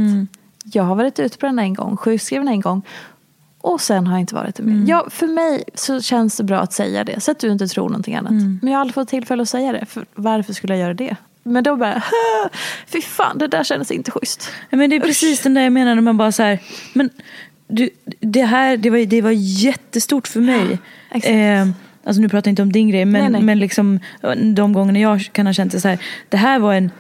Jag har varit utbränd en gång, sjukskriven en gång. Och sen har jag inte varit det mer. Ja, för mig så känns det bra att säga det. Så att du inte tror någonting annat. Men jag har aldrig fått tillfälle att säga det. För varför skulle jag göra det? Men då bara, fy fan det där kändes inte schysst. Ja, men det är precis den där jag menar när man bara så här, men du, det här det var, det var jättestort för mig. exakt. Eh, alltså nu pratar jag inte om din grej men, Nej, nej. men liksom de gångerna jag kan ha känt det så här, det här var en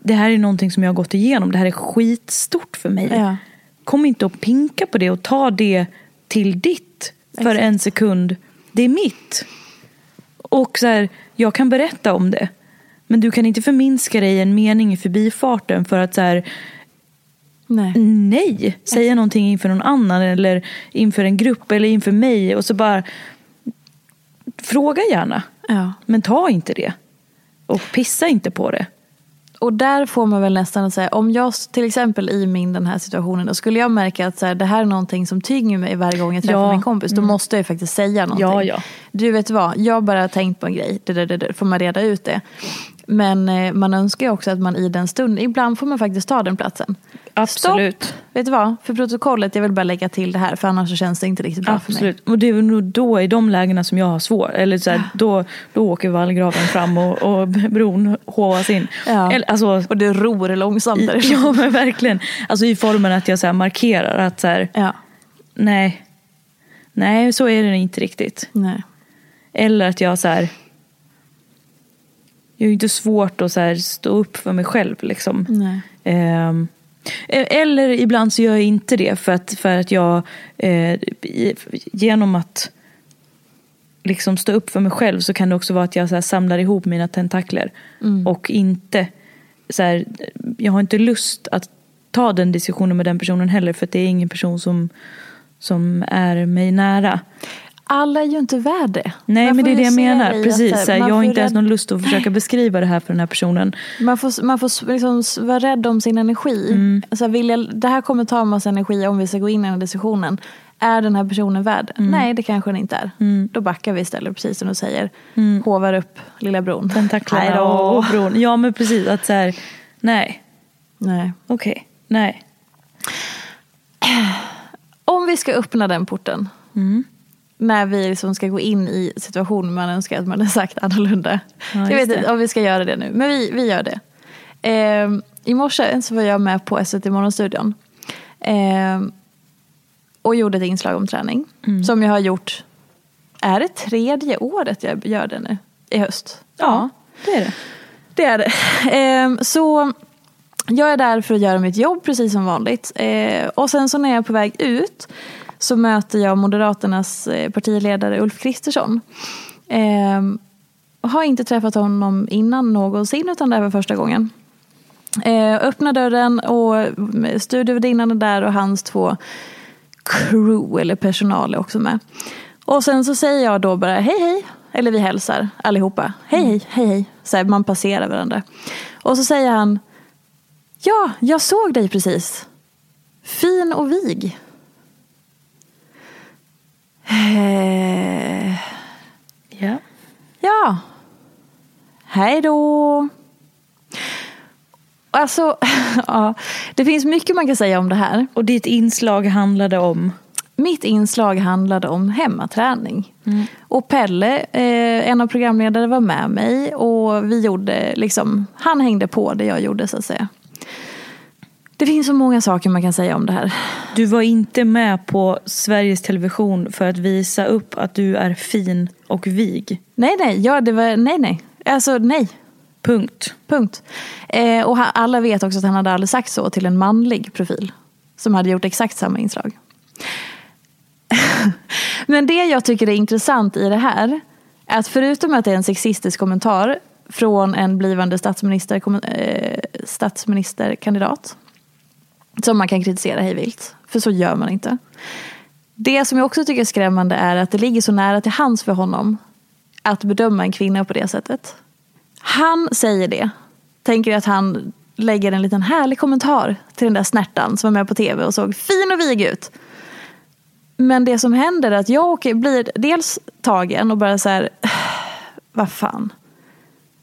det här är någonting som jag har gått igenom. Det här är skitstort för mig. Ja. Kom inte och pinka på det och ta det till ditt för Exakt. en sekund. Det är mitt. Och så här, jag kan berätta om det. Men du kan inte förminska dig en mening i förbifarten för att så här, Nej. nej, säga någonting inför någon annan eller inför en grupp eller inför mig och så bara fråga gärna. Ja. Men ta inte det. Och pissa inte på det. Och där får man väl nästan säga, om jag till exempel i min den här situationen, då skulle jag märka att så här, det här är någonting som tynger mig varje gång jag träffar Ja. min kompis, då måste jag ju faktiskt säga någonting. Ja, ja. Du vet vad, jag har bara tänkt på en grej, det, det, det, får man reda ut det. Men eh, man önskar ju också att man i den stunden, ibland får man faktiskt ta den platsen. Absolut. Stopp! Vet du vad, för protokollet, jag vill bara lägga till det här, för annars så känns det inte riktigt bra för mig. Absolut. Och det är nog då i de lägena som jag har svårt. Eller så här, då, då åker vallgraven fram och, och bron håvas in. Ja. Eller, alltså, Och det ror långsamt i, ja men verkligen. Alltså i formen att jag så markerar att så här, Ja. nej. Nej, så är det inte riktigt. Nej. Eller att jag så här. Jag är ju inte svårt att så stå upp för mig själv liksom. Ehm, eller ibland så gör jag inte det för att, för att jag eh, genom att liksom stå upp för mig själv så kan det också vara att jag så samlar ihop mina tentakler och inte så här, jag har inte lust att ta den diskussionen med den personen heller för det är ingen person som, som är mig nära. Alla är ju inte värd det. Nej Man men det är det jag menar. att, Precis, här, jag har inte ens någon lust att försöka beskriva det här för den här personen. Man får, man får liksom vara rädd om sin energi. Mm. Alltså vill jag, det här kommer ta en massa energi om vi ska gå in i den här diskussionen. Är den här personen värd? Mm. Nej, det kanske den inte är. Då backar vi istället, precis som du säger. Mm. Hovar upp lilla bron. Tentaklerna och, bron. Ja men precis, att så här, nej, Nej. okej, nej. Om vi ska öppna den porten. Mm. När vi liksom ska gå in i situationen man önskar att man hade sagt annorlunda. Ja, jag vet inte om vi ska göra det nu, men vi, vi gör det. Ehm, I morse så var jag med på SVT Morgonstudion. Ehm, och gjorde ett inslag om träning. Mm. Som jag har gjort är det tredje året jag gör det nu i höst? Ja, det är det. Det är det. Ehm, så jag är där för att göra mitt jobb precis som vanligt. Ehm, och sen så när jag är på väg ut så möter jag Moderaternas eh, partiledare Ulf Kristersson. Eh, har inte träffat honom innan någonsin utan det här var första gången. Eh, öppnar dörren och mm, studievärdinnan är där och hans två crew eller personal är också med. Och sen så säger jag då bara hej hej. Eller vi hälsar allihopa. Hej hej, hej hej. Så här, man passerar varandra. Och så säger han Ja, jag såg dig precis. Fin och vig. Eh, Ja. ja. Hej då. Alltså, ja, det finns mycket man kan säga om det här. Och ditt inslag handlade om? Mitt inslag handlade om hemmaträning. Och Pelle, eh, en av programledarna, var med mig och vi gjorde liksom, han hängde på det jag gjorde så att säga. Det finns så många saker man kan säga om det här. Du var inte med på Sveriges Television för att visa upp att du är fin och vig. Nej, nej, ja, det var, nej, nej. Alltså nej, Punkt. punkt. Eh, och alla vet också att han hade aldrig sagt så till en manlig profil. Som hade gjort exakt samma inslag. Men det jag tycker är intressant i det här är att förutom att det är en sexistisk kommentar från en blivande statsminister, eh, statsministerkandidat som man kan kritisera hej vilt, för så gör man inte. Det som jag också tycker är skrämmande är att det ligger så nära till hands för honom att bedöma en kvinna på det sättet. Han säger det, tänker att han lägger en liten härlig kommentar till den där snärtan som var med på tv och såg fin och vig ut. Men det som händer är att jag åker, blir dels tagen och bara så här, vad fan.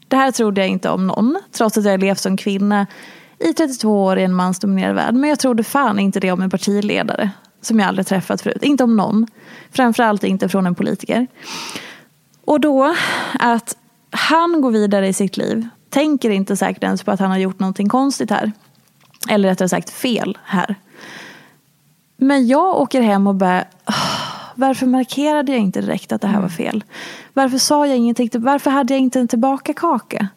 Det här trodde jag inte om någon, trots att jag har levt som kvinna i 32 år i en mansdominerad värld. Men jag trodde fan inte det om en partiledare som jag aldrig träffat förut. Inte om någon. Framförallt inte från en politiker. Och då att han går vidare i sitt liv, tänker inte säkert ens på att han har gjort någonting konstigt här. Eller rättare sagt fel här. Men jag åker hem och bara, "Åh, varför markerade jag inte direkt att det här var fel? Varför sa jag ingenting? Varför hade jag inte en tillbaka kaka?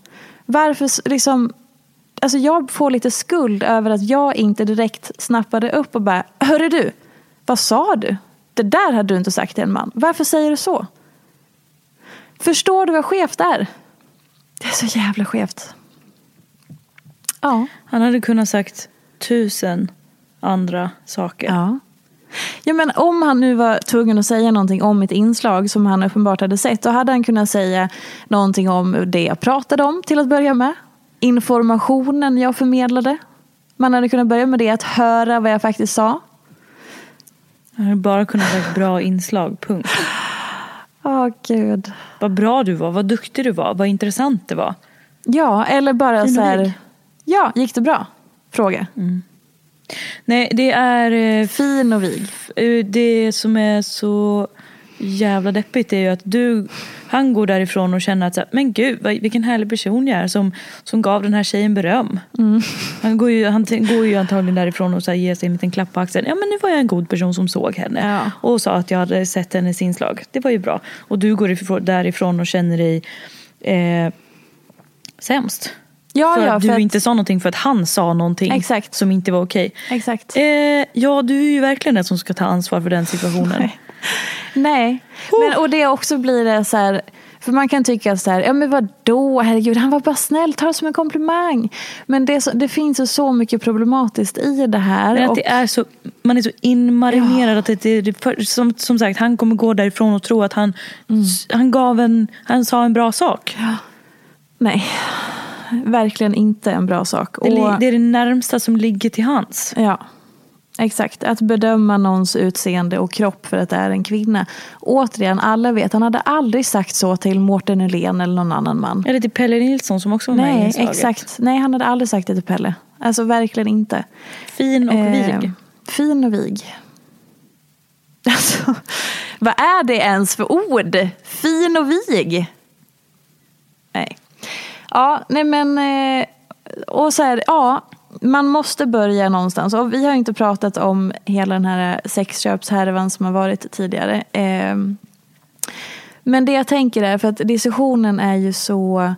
Varför liksom, alltså jag får lite skuld över att jag inte direkt snappade upp och bara, hörru du, vad sa du? Det där hade du inte sagt till en man. Varför säger du så? Förstår du vad skevt är? Det är så jävla skevt. Ja. Han hade kunnat sagt tusen andra saker. Ja. Ja, men om han nu var tvungen att säga någonting om mitt inslag som han uppenbart hade sett, då hade han kunnat säga någonting om det jag pratade om till att börja med. Informationen jag förmedlade. Man hade kunnat börja med det, att höra vad jag faktiskt sa. Han hade bara kunnat sagt bra inslag, punkt. Åh gud. Vad bra du var, vad duktig du var, vad intressant det var. Ja, eller bara så här. Ja, gick det bra? Fråga. Nej, det är... eh, Fin och vig. Eh, Det som är så jävla deppigt är ju att du, han går därifrån och känner att så här, men gud vilken härlig person jag är som, som gav den här tjejen beröm. Han, går ju, han går ju antagligen därifrån och så här ger sig en liten klapp på axeln. Ja men nu var jag en god person som såg henne Ja. och sa att jag hade sett hennes inslag. Det var ju bra. Och du går ifrån, därifrån och känner dig eh, sämst. Ja, för ja, att du för att- inte sa någonting för att han sa någonting Exakt. som inte var okej. Exakt. Eh, ja, du är ju verkligen den som ska ta ansvar för den situationen. Nej, men, och det också blir det så här, för man kan tycka så här, ja men vadå, herregud, han var bara snäll, ta det som en komplimang. Men det, så, det finns ju så mycket problematiskt i det här. Men att och, det är så, man är så inmarinerad att det, det, för, som, som sagt, han kommer gå därifrån och tro att han, Mm. han, gav en, han sa en bra sak. Nej, verkligen inte en bra sak. Det, Och, det är det närmsta som ligger till hans. ja, exakt. Att bedöma någons utseende och kropp för att det är en kvinna. Återigen, alla vet, han hade aldrig sagt så till Mårten Nelén eller någon annan man. Eller till Pelle Nilsson som också var med i Nej, inslaget. exakt. Nej, han hade aldrig sagt det till Pelle. Alltså verkligen inte. Fin och Eh, vig. Fin och vig. Alltså, vad är det ens för ord? Fin och vig? Nej. Ja, nej men... eh, Och så här, ja, man måste börja någonstans. Och vi har inte pratat om hela den här sexköpshärvan som har varit tidigare. Ehm, men det jag tänker är, för att diskussionen är ju så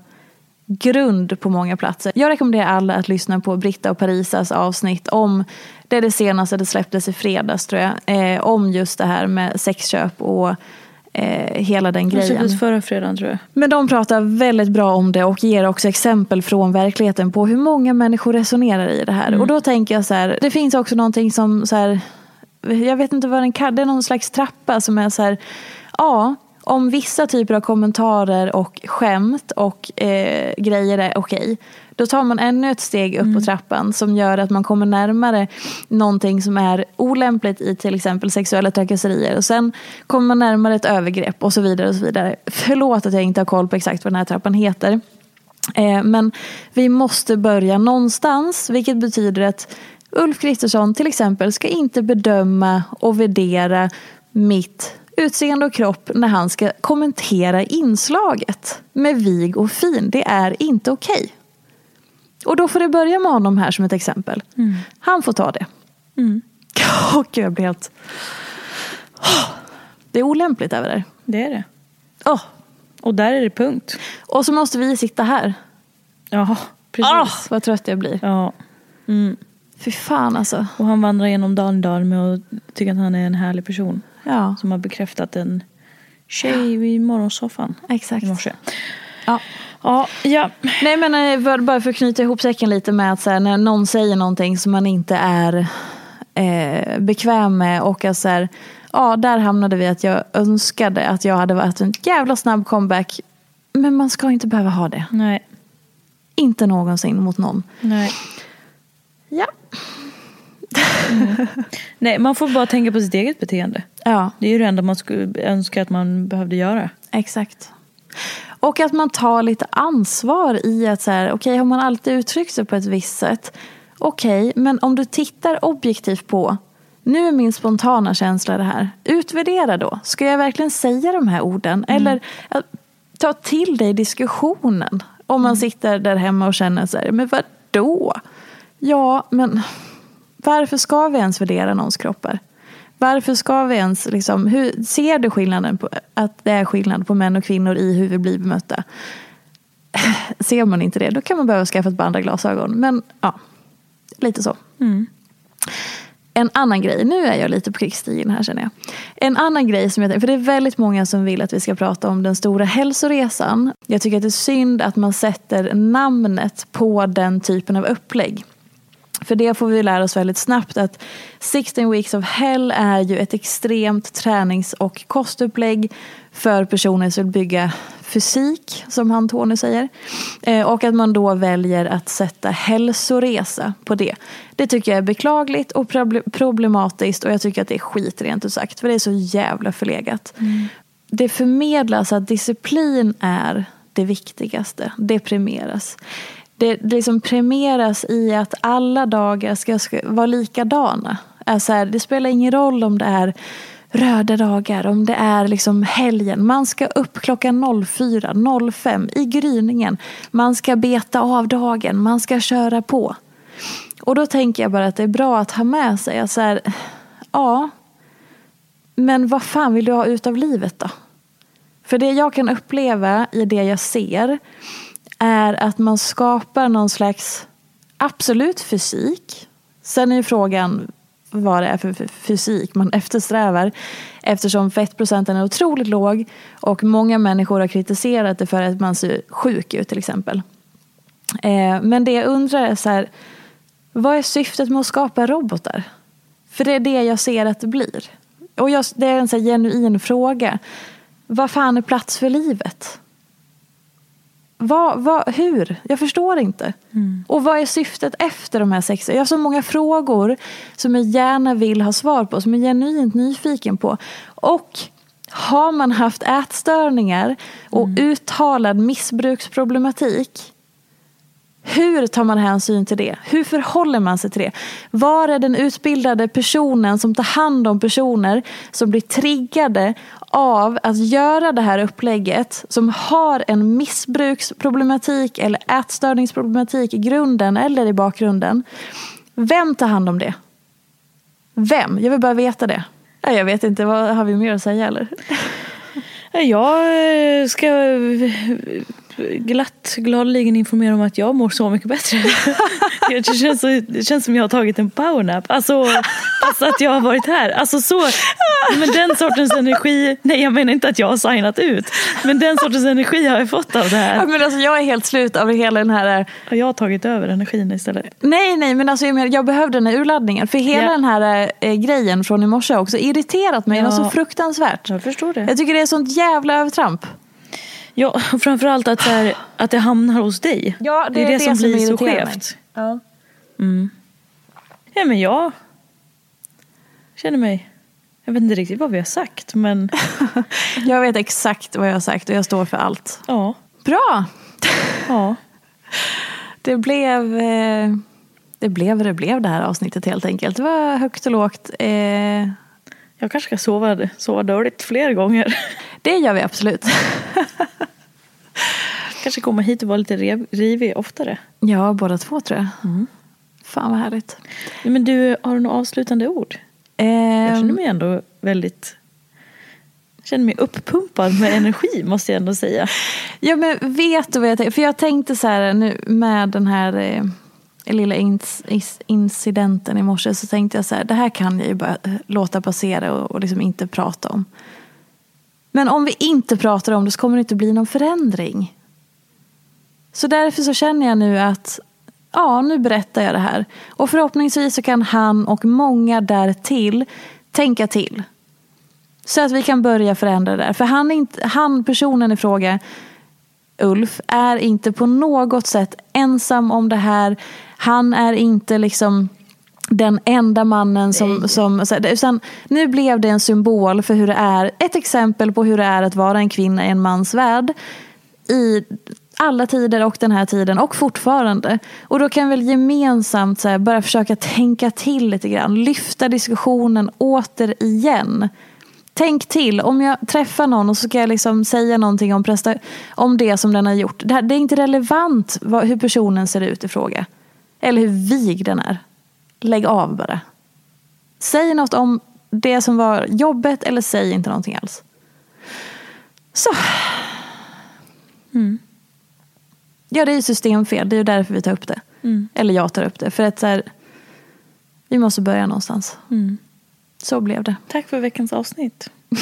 grund på många platser. Jag rekommenderar alla att lyssna på Britta och Parisas avsnitt om, det är det senaste, det släpptes i fredags tror jag, ehm, om just det här med sexköp och eh, hela den grejen. släpptes förra fredagen tror jag. Men de pratar väldigt bra om det och ger också exempel från verkligheten på hur många människor resonerar i det här. Och då tänker jag så här, det finns också någonting som så här, jag vet inte vad den kallas, det är någon slags trappa som är så här, ja, om vissa typer av kommentarer och skämt och eh, grejer är okej, då tar man ännu ett steg upp på trappan som gör att man kommer närmare någonting som är olämpligt i till exempel sexuella trakasserier. Och sen kommer man närmare ett övergrepp och så vidare. och så vidare. Förlåt att jag inte har koll på exakt vad den här trappan heter. Eh, men vi måste börja någonstans, vilket betyder att Ulf Kristersson till exempel ska inte bedöma och värdera mitt utseende och kropp när han ska kommentera inslaget med vig och fin. Det är inte okej. Och då får det börja med honom här som ett exempel. Han får ta det. Åh, gud, jag blir helt... Åh, Det är olämpligt över det. Det är det. Åh. Och där är det punkt. Och så måste vi sitta här. Ja, precis. Åh, vad trött jag blir. Ja. Fy fan alltså. Och han vandrar genom dagen idag med att tycka att han är en härlig person. Ja, Som har bekräftat en tjej i morgonsoffan exakt. i morse. Ja. Ja, ja. Nej men eh, bara för att knyta ihop säcken lite med att så här, när någon säger någonting som man inte är eh, bekväm med och att så här, ja där hamnade vi att jag önskade att jag hade varit en jävla snabb comeback. Men man ska inte behöva ha det. Nej. Inte någonsin mot någon. Nej. Ja. Nej, man får bara tänka på sitt eget beteende. Ja, Det är ju det enda man skulle önska att man behövde göra. exakt. Och att man tar lite ansvar i att så här, okej har man alltid uttryckt sig på ett visst sätt. Okej, men om du tittar objektivt på nu är min spontana känsla det här. Utvärdera då. Ska jag verkligen säga de här orden? Eller eh, ta till dig diskussionen. Om man sitter där hemma och känner så här, men vad då? Ja, men varför ska vi ens värdera någons kroppar? Varför ska vi ens, liksom, hur, ser du skillnaden på, att det är skillnad på män och kvinnor i hur vi blir bemötta? Ser man inte det, då kan man behöva skaffa ett par andra glasögon. Men ja, lite så. En annan grej, nu är jag lite på krigsstigen här känner jag. En annan grej som jag för det är väldigt många som vill att vi ska prata om den stora hälsoresan. Jag tycker att det är synd att man sätter namnet på den typen av upplägg. För det får vi lära oss väldigt snabbt att 16 weeks of hell är ju ett extremt tränings och kostupplägg för personer som vill bygga fysik, som han Tony säger. Eh, och att man då väljer att sätta hälsoresa på det. Det tycker jag är beklagligt och proble- problematiskt och jag tycker att det är skit rent ut sagt. För det är så jävla förlegat. Det förmedlas att disciplin är det viktigaste. Det premieras. Det, det liksom premieras i att alla dagar ska, ska vara likadana. Alltså här, det spelar ingen roll om det är röda dagar, om det är liksom helgen. Man ska upp klockan 04, 05 i gryningen. Man ska beta av dagen, man ska köra på. Och då tänker jag bara att det är bra att ha med sig att så här, ja, men vad fan vill du ha ut av livet då? För det jag kan uppleva i det jag ser är att man skapar någon slags absolut fysik. Sen är ju frågan vad det är för fysik man eftersträvar. Eftersom fettprocenten är otroligt låg och många människor har kritiserat det för att man ser sjuk ut till exempel. Eh, men det jag undrar är så här, vad är syftet med att skapa robotar? För det är det jag ser att det blir. Och jag, det är en så här genuin fråga. Vad fan är plats för livet? Vad, vad, hur? Jag förstår inte. Och vad är syftet efter de här sex? Jag har så många frågor som jag gärna vill ha svar på, som jag är genuint nyfiken på. Och har man haft ätstörningar och uttalad missbruksproblematik hur tar man hänsyn till det? Hur förhåller man sig till det? Var är den utbildade personen som tar hand om personer som blir triggade av att göra det här upplägget som har en missbruksproblematik eller ätstörningsproblematik i grunden eller i bakgrunden. Vem tar hand om det? Vem? Jag vill bara veta det. Jag vet inte, vad har vi mer att säga eller? Jag ska glatt gladeligen informera om att jag mår så mycket bättre. det, känns det känns som jag har tagit en powernap. Alltså, fast att jag har varit här. Alltså så, men den sortens energi, nej jag menar inte att jag har signat ut. Men den sortens energi har jag fått av det här. Ja, men alltså, jag är helt slut av hela den här... Och jag har tagit över energin istället. Nej, nej, men alltså, jag, behövde den här urladdningen. För hela Ja. den här eh, grejen från i morse har också irriterat mig. Ja. Ja. så fruktansvärt. Jag förstår det. Jag tycker det är sånt jävla övertramp. Ja, och framförallt att, så här, att det hamnar hos dig. Ja, det är det, som blir så skevt. Ja. Ja, men jag känner mig... Jag vet inte riktigt vad vi har sagt, men Jag vet exakt vad jag har sagt och jag står för allt. ja. Bra! ja. Det blev, eh, det blev det blev det här avsnittet helt enkelt. Det var högt och lågt. Eh, Jag kanske ska sova, sova dåligt fler gånger. det gör vi absolut. Kanske komma hit och vara lite rev, rivig oftare. Ja, båda två tror jag. Fan vad härligt. Men du, har du några avslutande ord? Jag Eh, känner mig ändå väldigt... Känner mig uppumpad med energi måste jag ändå säga. Ja men vet du vad jag tänkte? För jag tänkte så här nu med den här eh, lilla incidenten i morse så tänkte jag så här, det här kan jag ju bara eh, låta passera och, och liksom inte prata om. Men om vi inte pratar om det så kommer det inte bli någon förändring. Så därför så känner jag nu att ja, nu berättar jag det här. Och förhoppningsvis så kan han och många därtill tänka till. Så att vi kan börja förändra det där. För han, inte, han, personen i fråga, Ulf, är inte på något sätt ensam om det här. Han är inte liksom den enda mannen som... som utan nu blev det en symbol för hur det är. Ett exempel på hur det är att vara en kvinna i en mans värld. I alla tider och den här tiden och fortfarande. Och då kan vi väl gemensamt så här, börja försöka tänka till lite grann. Lyfta diskussionen återigen. Tänk till, om jag träffar någon och så ska jag liksom säga någonting om, presta- om det som den har gjort. Det, här, det är inte relevant vad, hur personen ser ut i fråga. Eller hur vig den är. Lägg av bara. Säg något om det som var jobbet eller säg inte någonting alls. Så. Ja, det är ju systemfel. Det är ju därför vi tar upp det. Eller jag tar upp det. För att så här, vi måste börja någonstans. Så blev det. Tack för veckans avsnitt.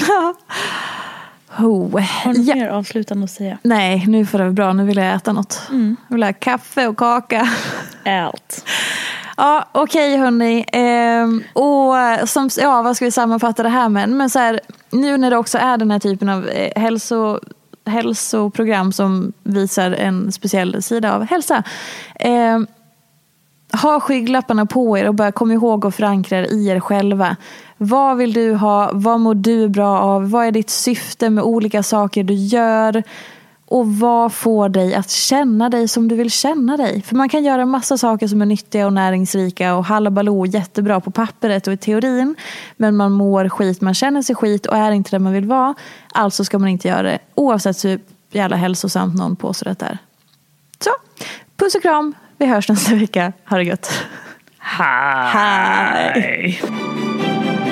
Ho. Har du Ja. mer avslutande att säga? Nej, nu får det vara bra. Nu vill jag äta något. Jag vill ha kaffe och kaka. Allt. Ja, okej hörni. Ehm, och som, ja, vad ska vi sammanfatta det här med? Men så här, nu när det också är den här typen av eh, hälso, hälsoprogram som visar en speciell sida av hälsa. ehm, ha skygglapparna på er och bara kom ihåg att förankra er i er själva. Vad vill du ha? Vad mår du bra av? Vad är ditt syfte med olika saker du gör? Och vad får dig att känna dig som du vill känna dig? För man kan göra massa saker som är nyttiga och näringsrika och halabaloo jättebra på pappret och i teorin. Men man mår skit, man känner sig skit och är inte där man vill vara. Alltså ska man inte göra det oavsett hur jävla hälsosamt någon påstår att det är. Så, puss och kram. Vi hörs nästa vecka. Ha det gött. Hej!